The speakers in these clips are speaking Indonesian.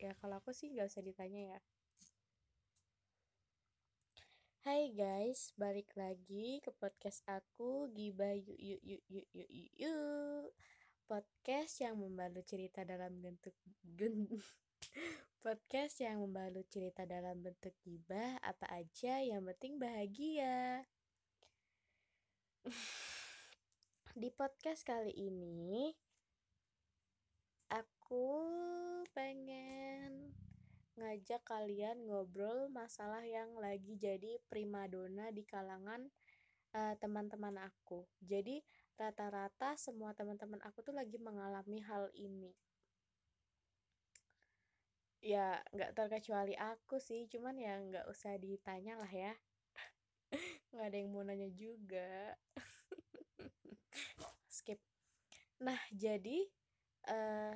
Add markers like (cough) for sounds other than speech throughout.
ya kalau aku sih nggak usah ditanya ya. Hai guys, balik lagi ke podcast aku Giba yuk yuk yuk yuk yuk yuk yuk. Podcast yang membalut cerita dalam bentuk gen, (laughs) Podcast yang membalut cerita dalam bentuk gibah Apa aja yang penting bahagia. (laughs) Di podcast kali ini Aku pengen ngajak kalian ngobrol masalah yang lagi jadi primadona di kalangan uh, teman-teman aku. Jadi rata-rata semua teman-teman aku tuh lagi mengalami hal ini. Ya nggak terkecuali aku sih, cuman ya nggak usah ditanya lah ya. (laughs) nggak ada yang mau nanya juga. (laughs) Skip. Nah jadi uh,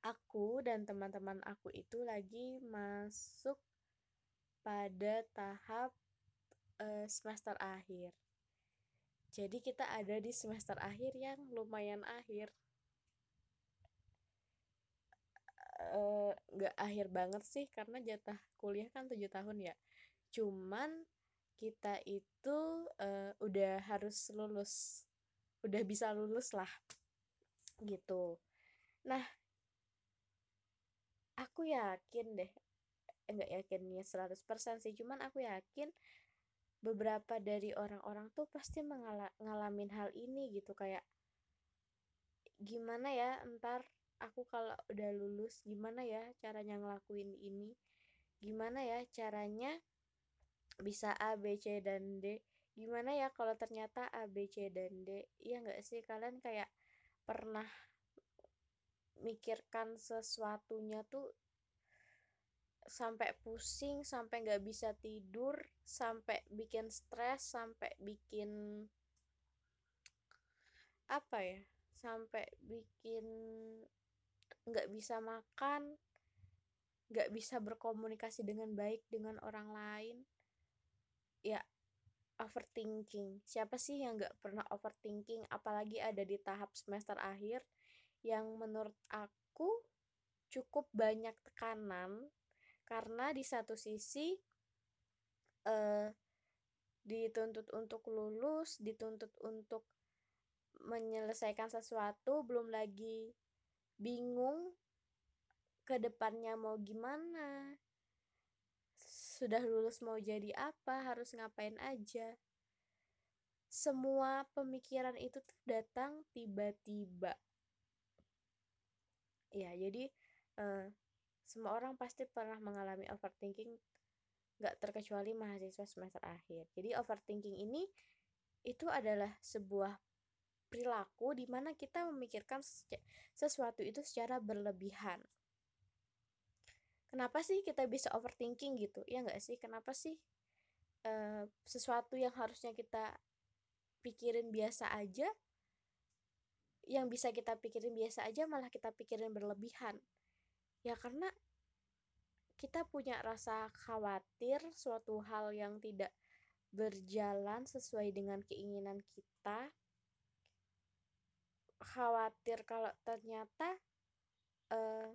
aku dan teman-teman aku itu lagi masuk pada tahap uh, semester akhir. Jadi kita ada di semester akhir yang lumayan akhir. Nggak uh, akhir banget sih karena jatah kuliah kan tujuh tahun ya. Cuman kita itu uh, udah harus lulus, udah bisa lulus lah, gitu. Nah aku yakin deh enggak eh, yakinnya 100% sih cuman aku yakin beberapa dari orang-orang tuh pasti ngalamin hal ini gitu kayak gimana ya ntar aku kalau udah lulus gimana ya caranya ngelakuin ini? Gimana ya caranya bisa A B C dan D? Gimana ya kalau ternyata A B C dan D? Iya nggak sih? Kalian kayak pernah mikirkan sesuatunya tuh sampai pusing, sampai nggak bisa tidur, sampai bikin stres, sampai bikin apa ya, sampai bikin nggak bisa makan, nggak bisa berkomunikasi dengan baik dengan orang lain, ya overthinking. Siapa sih yang nggak pernah overthinking, apalagi ada di tahap semester akhir? Yang menurut aku cukup banyak tekanan karena di satu sisi uh, dituntut untuk lulus, dituntut untuk menyelesaikan sesuatu, belum lagi bingung ke depannya mau gimana. Sudah lulus mau jadi apa, harus ngapain aja. Semua pemikiran itu datang tiba-tiba ya jadi uh, semua orang pasti pernah mengalami overthinking gak terkecuali mahasiswa semester akhir. Jadi overthinking ini itu adalah sebuah perilaku di mana kita memikirkan sesuatu itu secara berlebihan. Kenapa sih kita bisa overthinking gitu? Ya nggak sih? Kenapa sih uh, sesuatu yang harusnya kita pikirin biasa aja yang bisa kita pikirin biasa aja malah kita pikirin berlebihan. Ya karena kita punya rasa khawatir suatu hal yang tidak berjalan sesuai dengan keinginan kita. Khawatir kalau ternyata uh,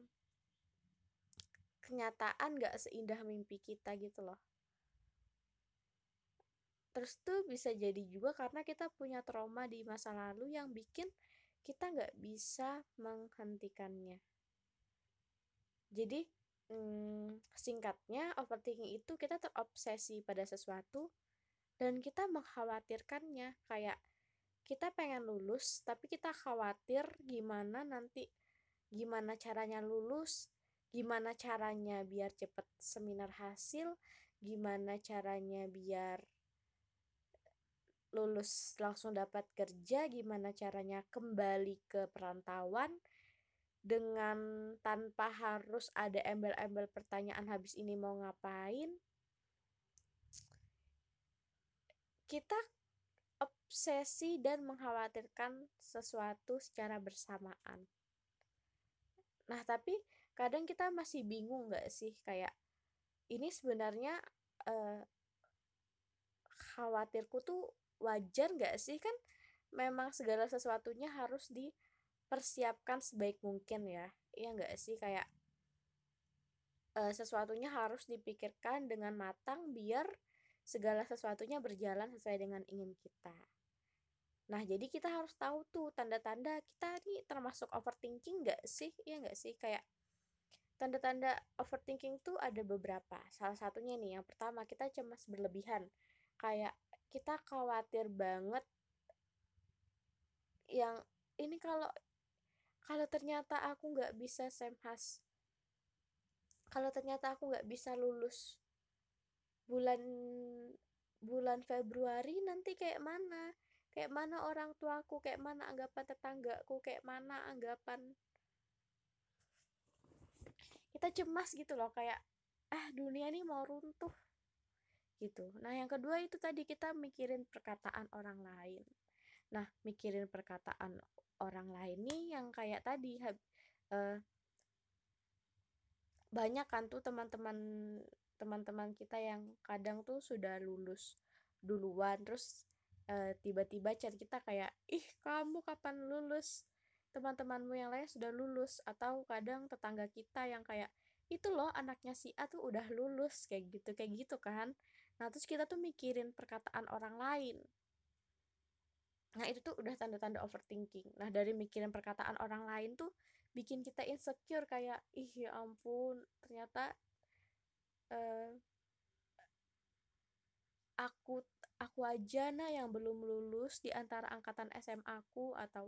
kenyataan gak seindah mimpi kita gitu loh. Terus tuh bisa jadi juga karena kita punya trauma di masa lalu yang bikin kita nggak bisa menghentikannya. Jadi hmm, singkatnya overthinking itu kita terobsesi pada sesuatu dan kita mengkhawatirkannya kayak kita pengen lulus tapi kita khawatir gimana nanti gimana caranya lulus gimana caranya biar cepet seminar hasil gimana caranya biar lulus langsung dapat kerja gimana caranya kembali ke perantauan? Dengan tanpa harus ada embel-embel pertanyaan habis ini mau ngapain? Kita obsesi dan mengkhawatirkan sesuatu secara bersamaan. Nah tapi kadang kita masih bingung nggak sih? Kayak ini sebenarnya uh, khawatirku tuh wajar nggak sih kan memang segala sesuatunya harus dipersiapkan sebaik mungkin ya iya nggak sih kayak uh, sesuatunya harus dipikirkan dengan matang biar segala sesuatunya berjalan sesuai dengan ingin kita. Nah, jadi kita harus tahu tuh tanda-tanda kita nih termasuk overthinking nggak sih? Ya nggak sih? Kayak tanda-tanda overthinking tuh ada beberapa. Salah satunya nih, yang pertama kita cemas berlebihan. Kayak kita khawatir banget yang ini kalau kalau ternyata aku nggak bisa semhas kalau ternyata aku nggak bisa lulus bulan bulan Februari nanti kayak mana? Kayak mana orang tuaku? Kayak mana anggapan tetanggaku? Kayak mana anggapan kita cemas gitu loh kayak ah dunia ini mau runtuh gitu. Nah yang kedua itu tadi kita mikirin perkataan orang lain. Nah mikirin perkataan orang lain nih yang kayak tadi uh, banyak kan tuh teman-teman teman-teman kita yang kadang tuh sudah lulus duluan terus eh, tiba-tiba chat kita kayak ih kamu kapan lulus? Teman-temanmu yang lain sudah lulus. Atau kadang tetangga kita yang kayak itu loh anaknya si A tuh udah lulus kayak gitu kayak gitu kan nah terus kita tuh mikirin perkataan orang lain. Nah itu tuh udah tanda-tanda overthinking. Nah dari mikirin perkataan orang lain tuh bikin kita insecure kayak ih ya ampun ternyata uh, aku aku aja nah yang belum lulus di antara angkatan SMA aku atau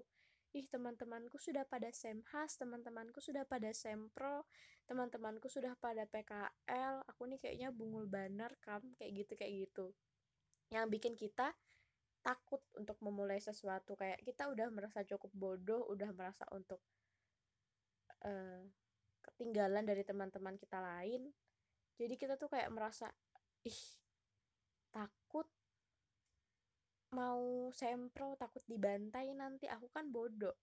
ih teman-temanku sudah pada semhas teman-temanku sudah pada sempro teman-temanku sudah pada PKL aku nih kayaknya bungul banar kam kayak gitu kayak gitu. Yang bikin kita takut untuk memulai sesuatu kayak kita udah merasa cukup bodoh udah merasa untuk uh, ketinggalan dari teman-teman kita lain. Jadi kita tuh kayak merasa ih takut mau sempro takut dibantai nanti. Aku kan bodoh.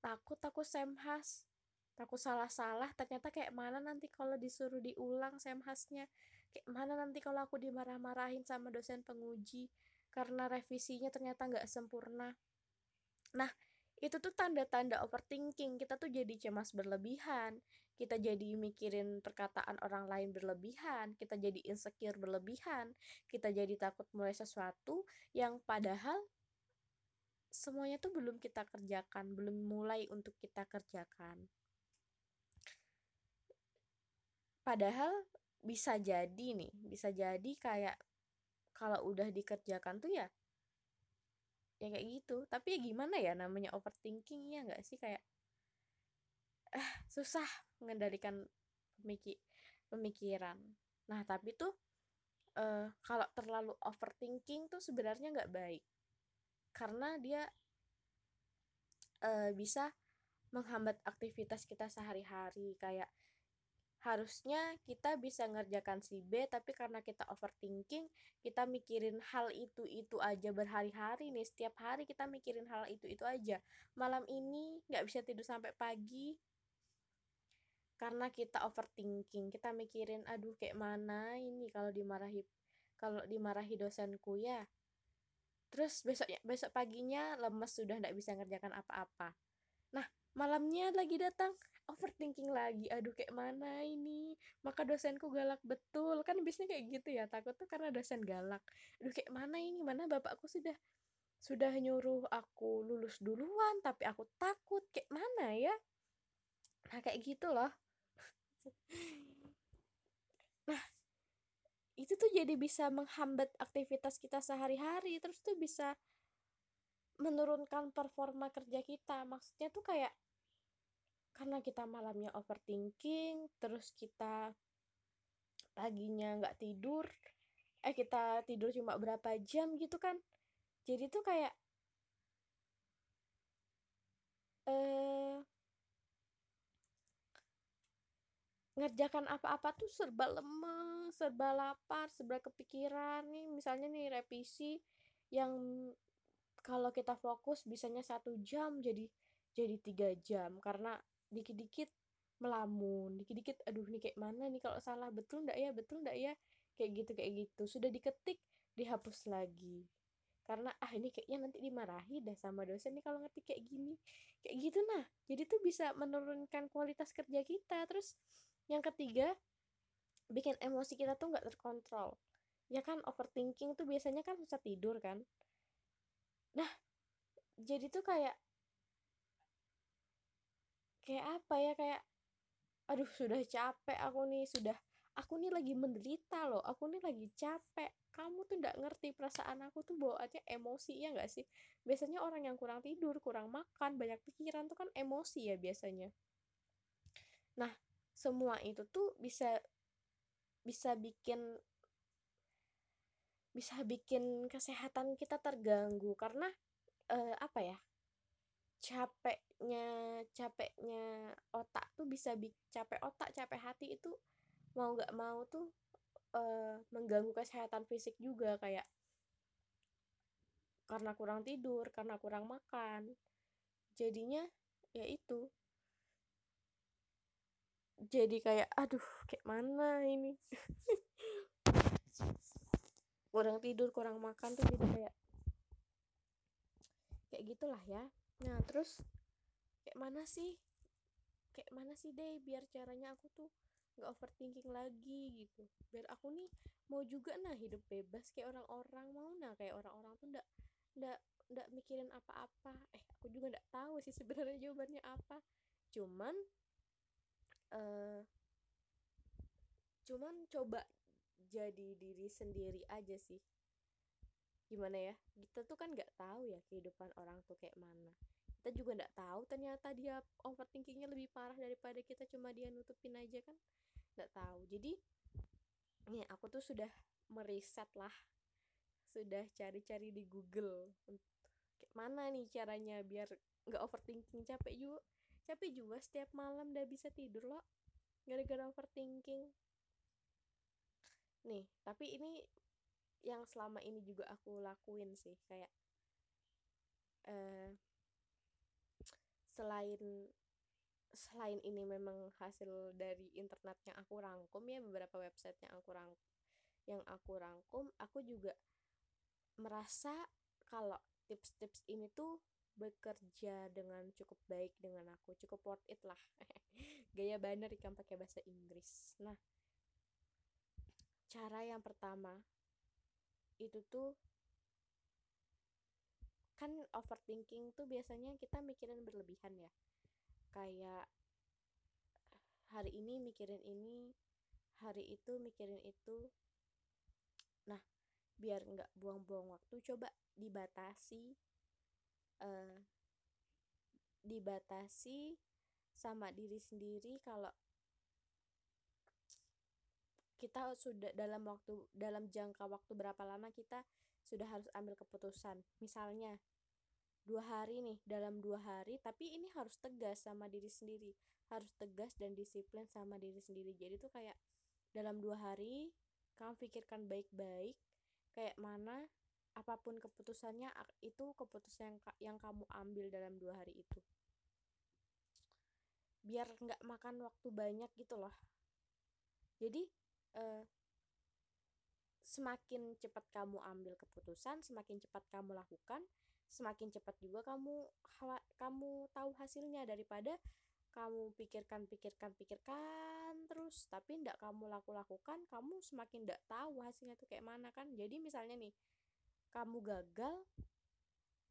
Takut takut semhas. Takut salah-salah. Ternyata kayak mana nanti kalau disuruh diulang semhasnya? Kayak mana nanti kalau aku dimarah-marahin sama dosen penguji? Karena revisinya ternyata nggak sempurna. Nah itu tuh tanda-tanda overthinking. Kita tuh jadi cemas berlebihan kita jadi mikirin perkataan orang lain berlebihan kita jadi insecure berlebihan kita jadi takut mulai sesuatu yang padahal semuanya tuh belum kita kerjakan belum mulai untuk kita kerjakan. Padahal bisa jadi nih bisa jadi kayak kalau udah dikerjakan tuh ya ya kayak gitu. Tapi ya gimana ya namanya overthinking ya nggak sih? Kayak eh susah mengendalikan pemikir pemikiran. Nah tapi tuh uh, kalau terlalu overthinking tuh sebenarnya nggak baik. Karena dia uh, bisa menghambat aktivitas kita sehari-hari. Kayak harusnya kita bisa ngerjakan si B tapi karena kita overthinking kita mikirin hal itu itu aja berhari-hari nih. Setiap hari kita mikirin hal itu itu aja. Malam ini nggak bisa tidur sampai pagi karena kita overthinking kita mikirin aduh kayak mana ini kalau dimarahi kalau dimarahi dosenku ya? Terus besoknya besok paginya lemes sudah nggak bisa ngerjakan apa-apa. Nah malamnya lagi datang overthinking lagi. Aduh kayak mana ini? Maka dosenku galak betul. Kan biasanya kayak gitu ya takut tuh karena dosen galak. Aduh kayak mana ini? Mana bapakku sudah sudah nyuruh aku lulus duluan tapi aku takut. Kayak mana ya? Nah kayak gitu loh nah itu tuh jadi bisa menghambat aktivitas kita sehari-hari terus tuh bisa menurunkan performa kerja kita. Maksudnya tuh kayak karena kita malamnya overthinking terus kita paginya nggak tidur eh kita tidur cuma berapa jam gitu kan. Jadi tuh kayak eh ngerjakan apa-apa tuh serba lemes, serba lapar, serba kepikiran. Nih. Misalnya nih revisi yang kalau kita fokus bisanya satu jam jadi jadi tiga jam. Karena dikit-dikit melamun dikit-dikit aduh nih kayak mana nih? Kalau salah betul ndak ya? Betul ndak ya? Kayak gitu kayak gitu. Sudah diketik dihapus lagi. Karena ah ini kayaknya nanti dimarahi dah sama dosen nih kalau ngetik kayak gini. Kayak gitu nah. Jadi tuh bisa menurunkan kualitas kerja kita. Terus yang ketiga bikin emosi kita tuh nggak terkontrol. Ya kan overthinking tuh biasanya kan susah tidur kan. Nah jadi tuh kayak kayak apa ya kayak aduh sudah capek aku nih sudah aku nih lagi menderita loh aku nih lagi capek. Kamu tuh nggak ngerti perasaan aku tuh bawaannya emosi ya nggak sih? Biasanya orang yang kurang tidur kurang makan banyak pikiran tuh kan emosi ya biasanya. Nah semua itu tuh bisa bisa bikin bisa bikin kesehatan kita terganggu. Karena uh, apa ya capeknya capeknya otak tuh bisa bi capek otak capek hati itu mau nggak mau tuh uh, mengganggu kesehatan fisik juga. Kayak karena kurang tidur karena kurang makan. Jadinya ya itu jadi kayak aduh kayak mana ini? (laughs) Kurang tidur kurang makan tuh jadi kayak kayak gitulah ya. Nah terus kayak mana sih? Kayak mana sih deh biar caranya aku tuh nggak overthinking lagi gitu. Biar aku nih mau juga nah hidup bebas kayak orang-orang mau nah kayak orang-orang tuh ndak ndak ndak mikirin apa-apa. Eh aku juga ndak tahu sih sebenarnya jawabannya apa. Cuman uh, cuman coba jadi diri sendiri aja sih. Gimana ya? Kita tuh kan nggak tahu ya kehidupan orang tuh kayak mana. Kita juga nggak tahu ternyata dia overthinkingnya lebih parah daripada kita cuma dia nutupin aja kan? Nggak tahu. Jadi nih aku tuh sudah meriset lah. Sudah cari-cari di Google. Kayak mana nih caranya biar nggak overthinking capek juga capek juga setiap malam udah bisa tidur loh gara-gara overthinking. Nih tapi ini yang selama ini juga aku lakuin sih kayak uh, selain selain ini memang hasil dari internet yang aku rangkum ya beberapa website yang aku rang yang aku rangkum aku juga merasa kalau tips-tips ini tuh bekerja dengan cukup baik dengan aku cukup worth it lah. (laughs) Gaya banner ikan pakai bahasa Inggris. Nah cara yang pertama itu tuh kan overthinking tuh biasanya kita mikirin berlebihan ya. Kayak hari ini mikirin ini hari itu mikirin itu. Nah biar nggak buang-buang waktu coba dibatasi uh, dibatasi sama diri sendiri kalau kita sudah dalam waktu dalam jangka waktu berapa lama kita sudah harus ambil keputusan. Misalnya dua hari nih dalam dua hari tapi ini harus tegas sama diri sendiri. Harus tegas dan disiplin sama diri sendiri. Jadi tuh kayak dalam dua hari kamu pikirkan baik-baik kayak mana apa pun keputusannya itu keputusan yang, yang kamu ambil dalam dua hari itu. Biar nggak makan waktu banyak gitu loh. Jadi eh, semakin cepat kamu ambil keputusan semakin cepat kamu lakukan semakin cepat juga kamu kamu tahu hasilnya. Daripada kamu pikirkan pikirkan pikirkan terus tapi ndak kamu laku lakukan kamu semakin ndak tahu hasilnya tuh kayak mana kan. Jadi misalnya nih kamu gagal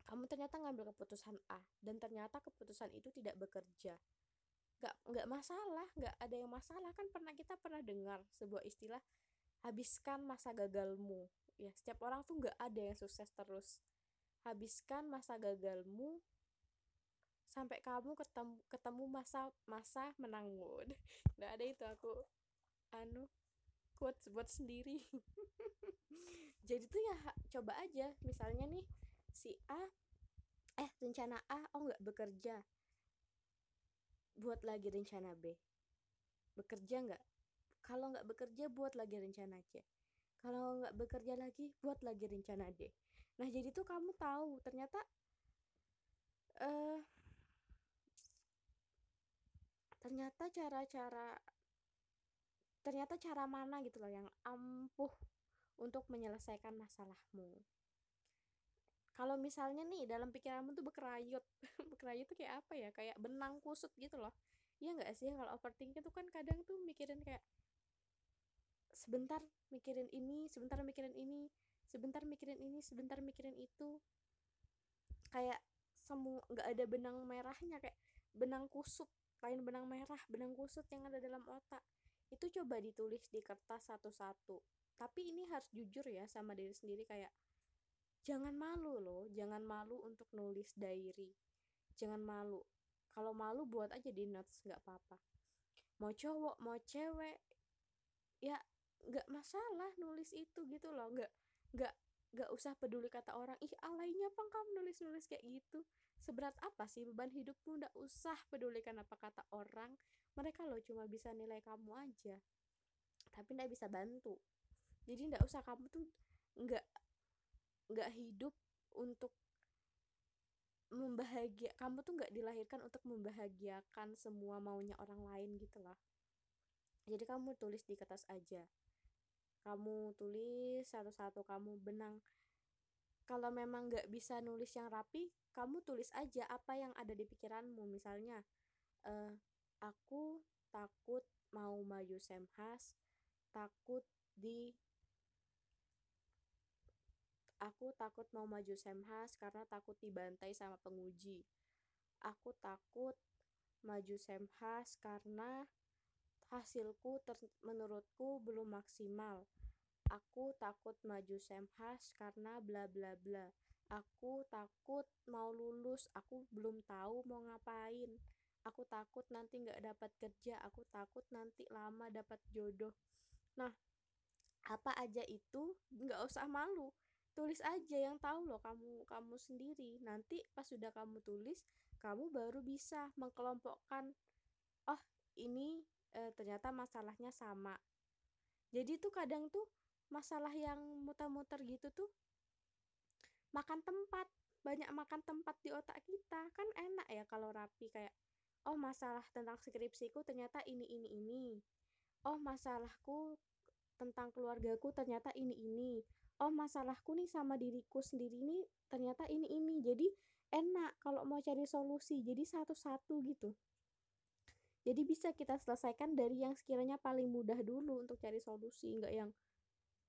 kamu ternyata ngambil keputusan A dan ternyata keputusan itu tidak bekerja. Nggak nggak masalah nggak ada yang masalah. Kan pernah kita pernah dengar sebuah istilah habiskan masa gagalmu. Ya setiap orang tuh nggak ada yang sukses terus. Habiskan masa gagalmu sampai kamu ketemu ketemu masa masa menangmu (laughs) nggak ada itu aku anu kuat buat sendiri. (laughs) Jadi tuh ya coba aja. Misalnya nih si A eh rencana A oh nggak bekerja. Buat lagi rencana B. Bekerja nggak? Kalau nggak bekerja buat lagi rencana C. Kalau nggak bekerja lagi buat lagi rencana D. Nah jadi tuh kamu tahu ternyata uh, ternyata cara-cara ternyata cara mana gitu loh yang ampuh untuk menyelesaikan masalahmu. Kalau misalnya nih dalam pikiranmu tuh berkerayut (laughs) berkerayut tuh kayak apa ya? Kayak benang kusut gitu loh. Iya nggak sih? Kalau overthinking itu kan kadang tuh mikirin kayak sebentar mikirin ini sebentar mikirin ini sebentar mikirin ini sebentar mikirin itu. Kayak semua nggak ada benang merahnya kayak benang kusut lain benang merah benang kusut yang ada dalam otak itu coba ditulis di kertas satu-satu. Tapi ini harus jujur ya sama diri sendiri kayak jangan malu loh jangan malu untuk nulis diary. Jangan malu. Kalau malu buat aja di notes nggak apa-apa. Mau cowok mau cewek ya nggak masalah nulis itu gitu loh. Nggak nggak nggak usah peduli kata orang ih alainya apa kamu nulis nulis kayak gitu? Seberat apa sih beban hidupmu? Nggak usah pedulikan apa kata orang mereka loh cuma bisa nilai kamu aja tapi nggak bisa bantu. Jadi nggak usah kamu tuh nggak nggak hidup untuk membahagia kamu tuh nggak dilahirkan untuk membahagiakan semua maunya orang lain gitu lah jadi kamu tulis di kertas aja. Kamu tulis satu-satu kamu benang. Kalau memang nggak bisa nulis yang rapi kamu tulis aja apa yang ada di pikiranmu. Misalnya uh, aku takut mau maju semhas takut di Aku takut mau maju Semhas karena takut dibantai sama penguji. Aku takut maju Semhas karena hasilku menurutku belum maksimal. Aku takut maju Semhas karena bla bla bla. Aku takut mau lulus, aku belum tahu mau ngapain. Aku takut nanti nggak dapat kerja, aku takut nanti lama dapat jodoh. Nah, apa aja itu nggak usah malu. Tulis aja yang tahu loh kamu kamu sendiri. Nanti pas sudah kamu tulis kamu baru bisa mengkelompokkan oh ini e, ternyata masalahnya sama. Jadi tuh kadang tuh masalah yang muter-muter gitu tuh makan tempat banyak makan tempat di otak kita. Kan enak ya kalau rapi kayak oh masalah tentang skripsiku ternyata ini ini ini. Oh masalahku tentang keluargaku ternyata ini ini. Oh masalahku nih sama diriku sendiri nih ternyata ini ini. Jadi enak kalau mau cari solusi. Jadi satu-satu gitu. Jadi bisa kita selesaikan dari yang sekiranya paling mudah dulu untuk cari solusi. Nggak yang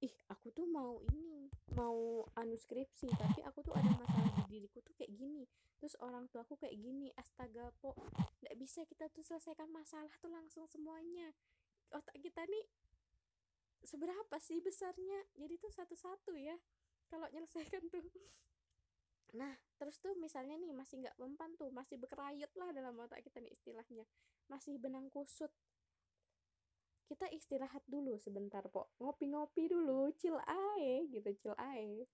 ih aku tuh mau ini mau anu skripsi tapi aku tuh ada masalah di diriku tuh kayak gini. Terus orang tua aku kayak gini astaga po nggak bisa kita tuh selesaikan masalah tuh langsung semuanya. Otak kita nih seberapa sih besarnya? Jadi tuh satu-satu ya kalau nyelesaikan tuh. Nah terus tuh misalnya nih masih nggak mempan tuh masih berkerayut lah dalam otak kita nih istilahnya. Masih benang kusut kita istirahat dulu sebentar po. Ngopi-ngopi dulu chill ae gitu chill ae.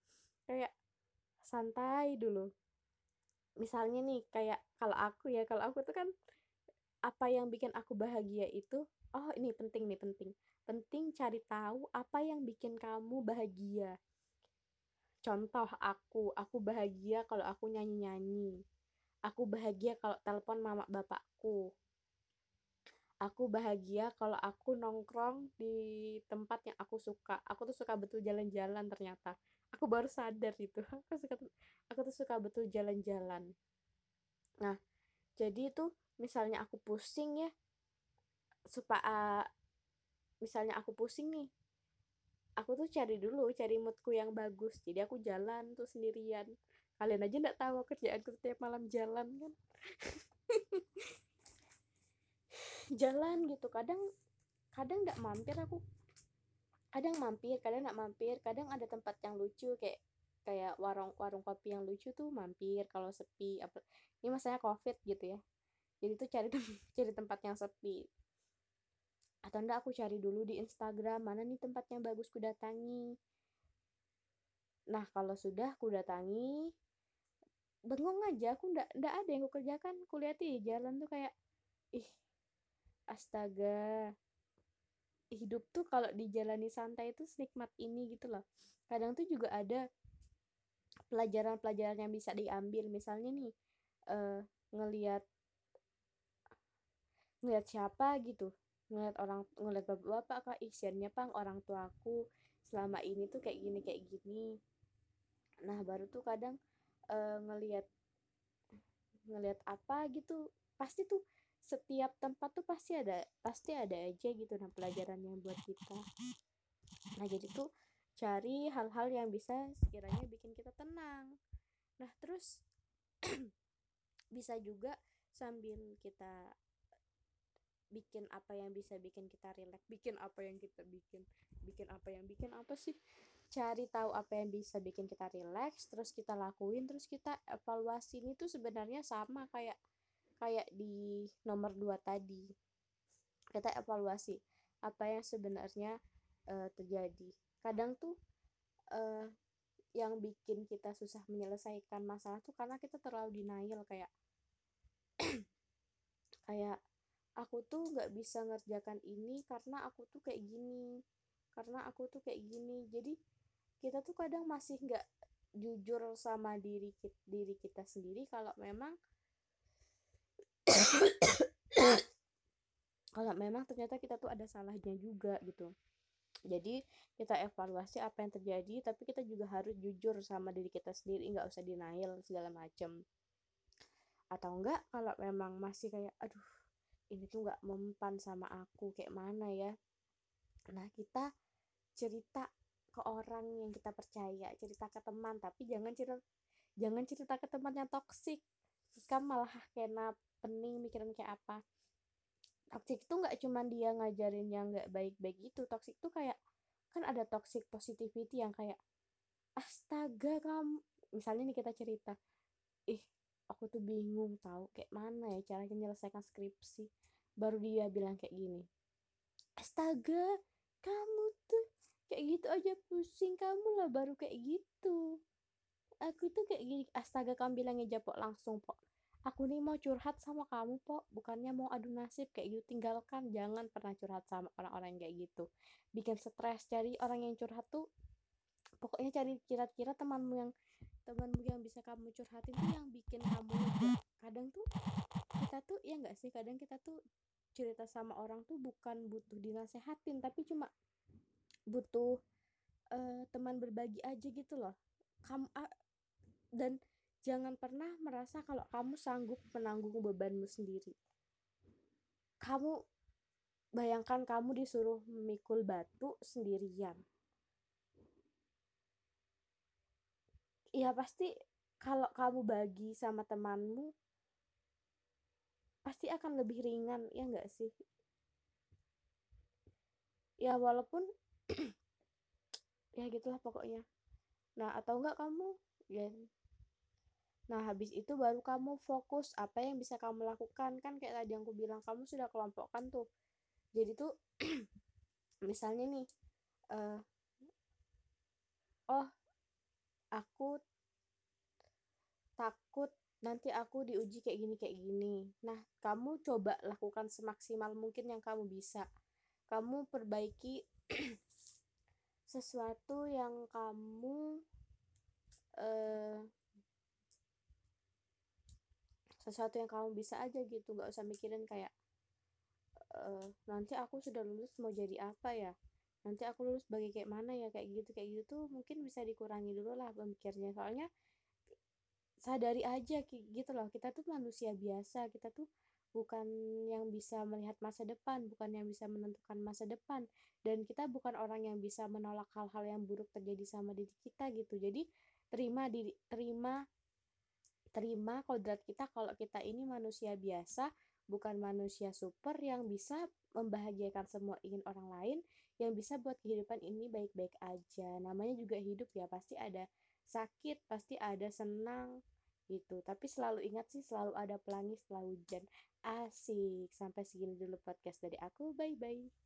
Kayak santai dulu. Misalnya nih kayak kalau aku ya kalau aku tuh kan apa yang bikin aku bahagia itu oh ini penting nih penting. Penting cari tahu apa yang bikin kamu bahagia. Contoh aku aku bahagia kalau aku nyanyi nyanyi aku bahagia kalau telepon mama bapakku aku bahagia kalau aku nongkrong di tempat yang aku suka. Aku tuh suka betul jalan-jalan ternyata. Aku baru sadar itu (laughs) aku suka aku tuh suka betul jalan-jalan. Nah jadi itu misalnya aku pusing ya supaya misalnya aku pusing nih aku tuh cari dulu cari moodku yang bagus. Jadi aku jalan tuh sendirian. Kalian aja nggak tahu kerjaanku setiap malam jalan kan (laughs) jalan gitu. Kadang kadang nggak mampir aku. Kadang mampir kadang nggak mampir. Kadang ada tempat yang lucu kayak kayak warung warung kopi yang lucu tuh mampir kalau sepi. Apa ini masanya covid gitu ya. Jadi tuh cari (laughs) cari tempat yang sepi. Atau enggak aku cari dulu di Instagram mana nih tempat yang bagus ku datangi nah kalau sudah ku datangi bengong aja. Aku ndak ndak ada yang ku kerjakan kuliah di jalan tuh kayak ih astaga. Hidup tuh kalau dijalani santai itu senikmat ini gitu loh. Kadang tuh juga ada pelajaran-pelajaran yang bisa diambil. Misalnya nih uh, ngelihat ngelihat siapa gitu. Ngeliat orang ngeliat bapak-bapak kak isiannya pang orang tuaku? Selama ini tuh kayak gini kayak gini. Nah baru tuh kadang uh, ngeliat ngeliat apa gitu pasti tuh setiap tempat tuh pasti ada pasti ada aja gitu nah pelajaran yang buat kita. Nah jadi tuh cari hal-hal yang bisa sekiranya bikin kita tenang. Nah terus (clears throat) bisa juga sambil kita bikin apa yang bisa bikin kita rileks bikin apa yang kita bikin bikin apa yang bikin apa sih? Cari tahu apa yang bisa bikin kita rileks terus kita lakuin terus kita evaluasi. Ini tuh sebenarnya sama kayak kayak di nomor dua tadi. Kita evaluasi apa yang sebenarnya uh, terjadi. Kadang tuh uh, yang bikin kita susah menyelesaikan masalah tuh karena kita terlalu denial kayak (clears throat) kayak aku tuh nggak bisa ngerjakan ini karena aku tuh kayak gini karena aku tuh kayak gini. Jadi kita tuh kadang masih nggak jujur sama diri diri kita sendiri kalau memang kalau memang ternyata kita tuh ada salahnya juga gitu. Jadi kita evaluasi apa yang terjadi tapi kita juga harus jujur sama diri kita sendiri nggak usah denial segala macem. Atau enggak kalau memang masih kayak aduh ini tuh nggak mempan sama aku kayak mana ya? Nah kita cerita ke orang yang kita percaya cerita ke teman tapi jangan cerita jangan cerita ke teman yang toksik kan malah kena pening mikirin kayak apa. Toxic itu nggak cuma dia ngajarin yang nggak baik-baik itu toxic itu kayak kan ada toxic positivity yang kayak astaga kamu misalnya nih kita cerita ih aku tuh bingung tahu kayak mana ya caranya menyelesaikan skripsi. Baru dia bilang kayak gini astaga kamu tuh kayak gitu aja pusing kamu lah baru kayak gitu. Aku tuh kayak gini astaga kamu bilangnya japok langsung pok aku nih mau curhat sama kamu pok. Bukannya mau adu nasib kayak gitu. Tinggalkan jangan pernah curhat sama orang-orang kayak gitu. Bikin stres cari orang yang curhat tuh pokoknya cari kira-kira temanmu yang temanmu yang bisa kamu curhatin tuh yang bikin kamu kadang tuh kita tuh ya nggak sih? Kadang kita tuh cerita sama orang tuh bukan butuh dinasehatin tapi cuma butuh uh, teman berbagi aja gitu loh. Kamu uh, dan Jangan pernah merasa kalau kamu sanggup menanggung bebanmu sendiri. Kamu bayangkan kamu disuruh memikul batu sendirian. Ya pasti kalau kamu bagi sama temanmu pasti akan lebih ringan ya enggak sih? Ya walaupun (clears throat) ya gitulah pokoknya. Nah, atau enggak kamu ya Nah, habis itu baru kamu fokus apa yang bisa kamu lakukan. Kan kayak tadi yang aku bilang, kamu sudah kelompokkan tuh. Jadi tuh, (clears throat) misalnya nih, uh, oh, aku takut nanti aku diuji kayak gini kayak gini. Nah, kamu coba lakukan semaksimal mungkin yang kamu bisa. Kamu perbaiki (clears throat) sesuatu yang kamu uh, sesuatu yang kamu bisa aja gitu nggak usah mikirin kayak e, nanti aku sudah lulus mau jadi apa ya? Nanti aku lulus bagi kayak mana ya? Kayak gitu kayak gitu tuh mungkin bisa dikurangi dulu lah pemikirnya. Soalnya sadari aja gitu loh kita tuh manusia biasa kita tuh bukan yang bisa melihat masa depan bukan yang bisa menentukan masa depan. Dan kita bukan orang yang bisa menolak hal-hal yang buruk terjadi sama diri kita gitu. Jadi terima diri terima terima kodrat kita kalau kita ini manusia biasa bukan manusia super yang bisa membahagiakan semua ingin orang lain yang bisa buat kehidupan ini baik-baik aja. Namanya juga hidup ya pasti ada sakit pasti ada senang gitu. Tapi selalu ingat sih selalu ada pelangi setelah hujan. Asik sampai segini dulu podcast dari aku. Bye bye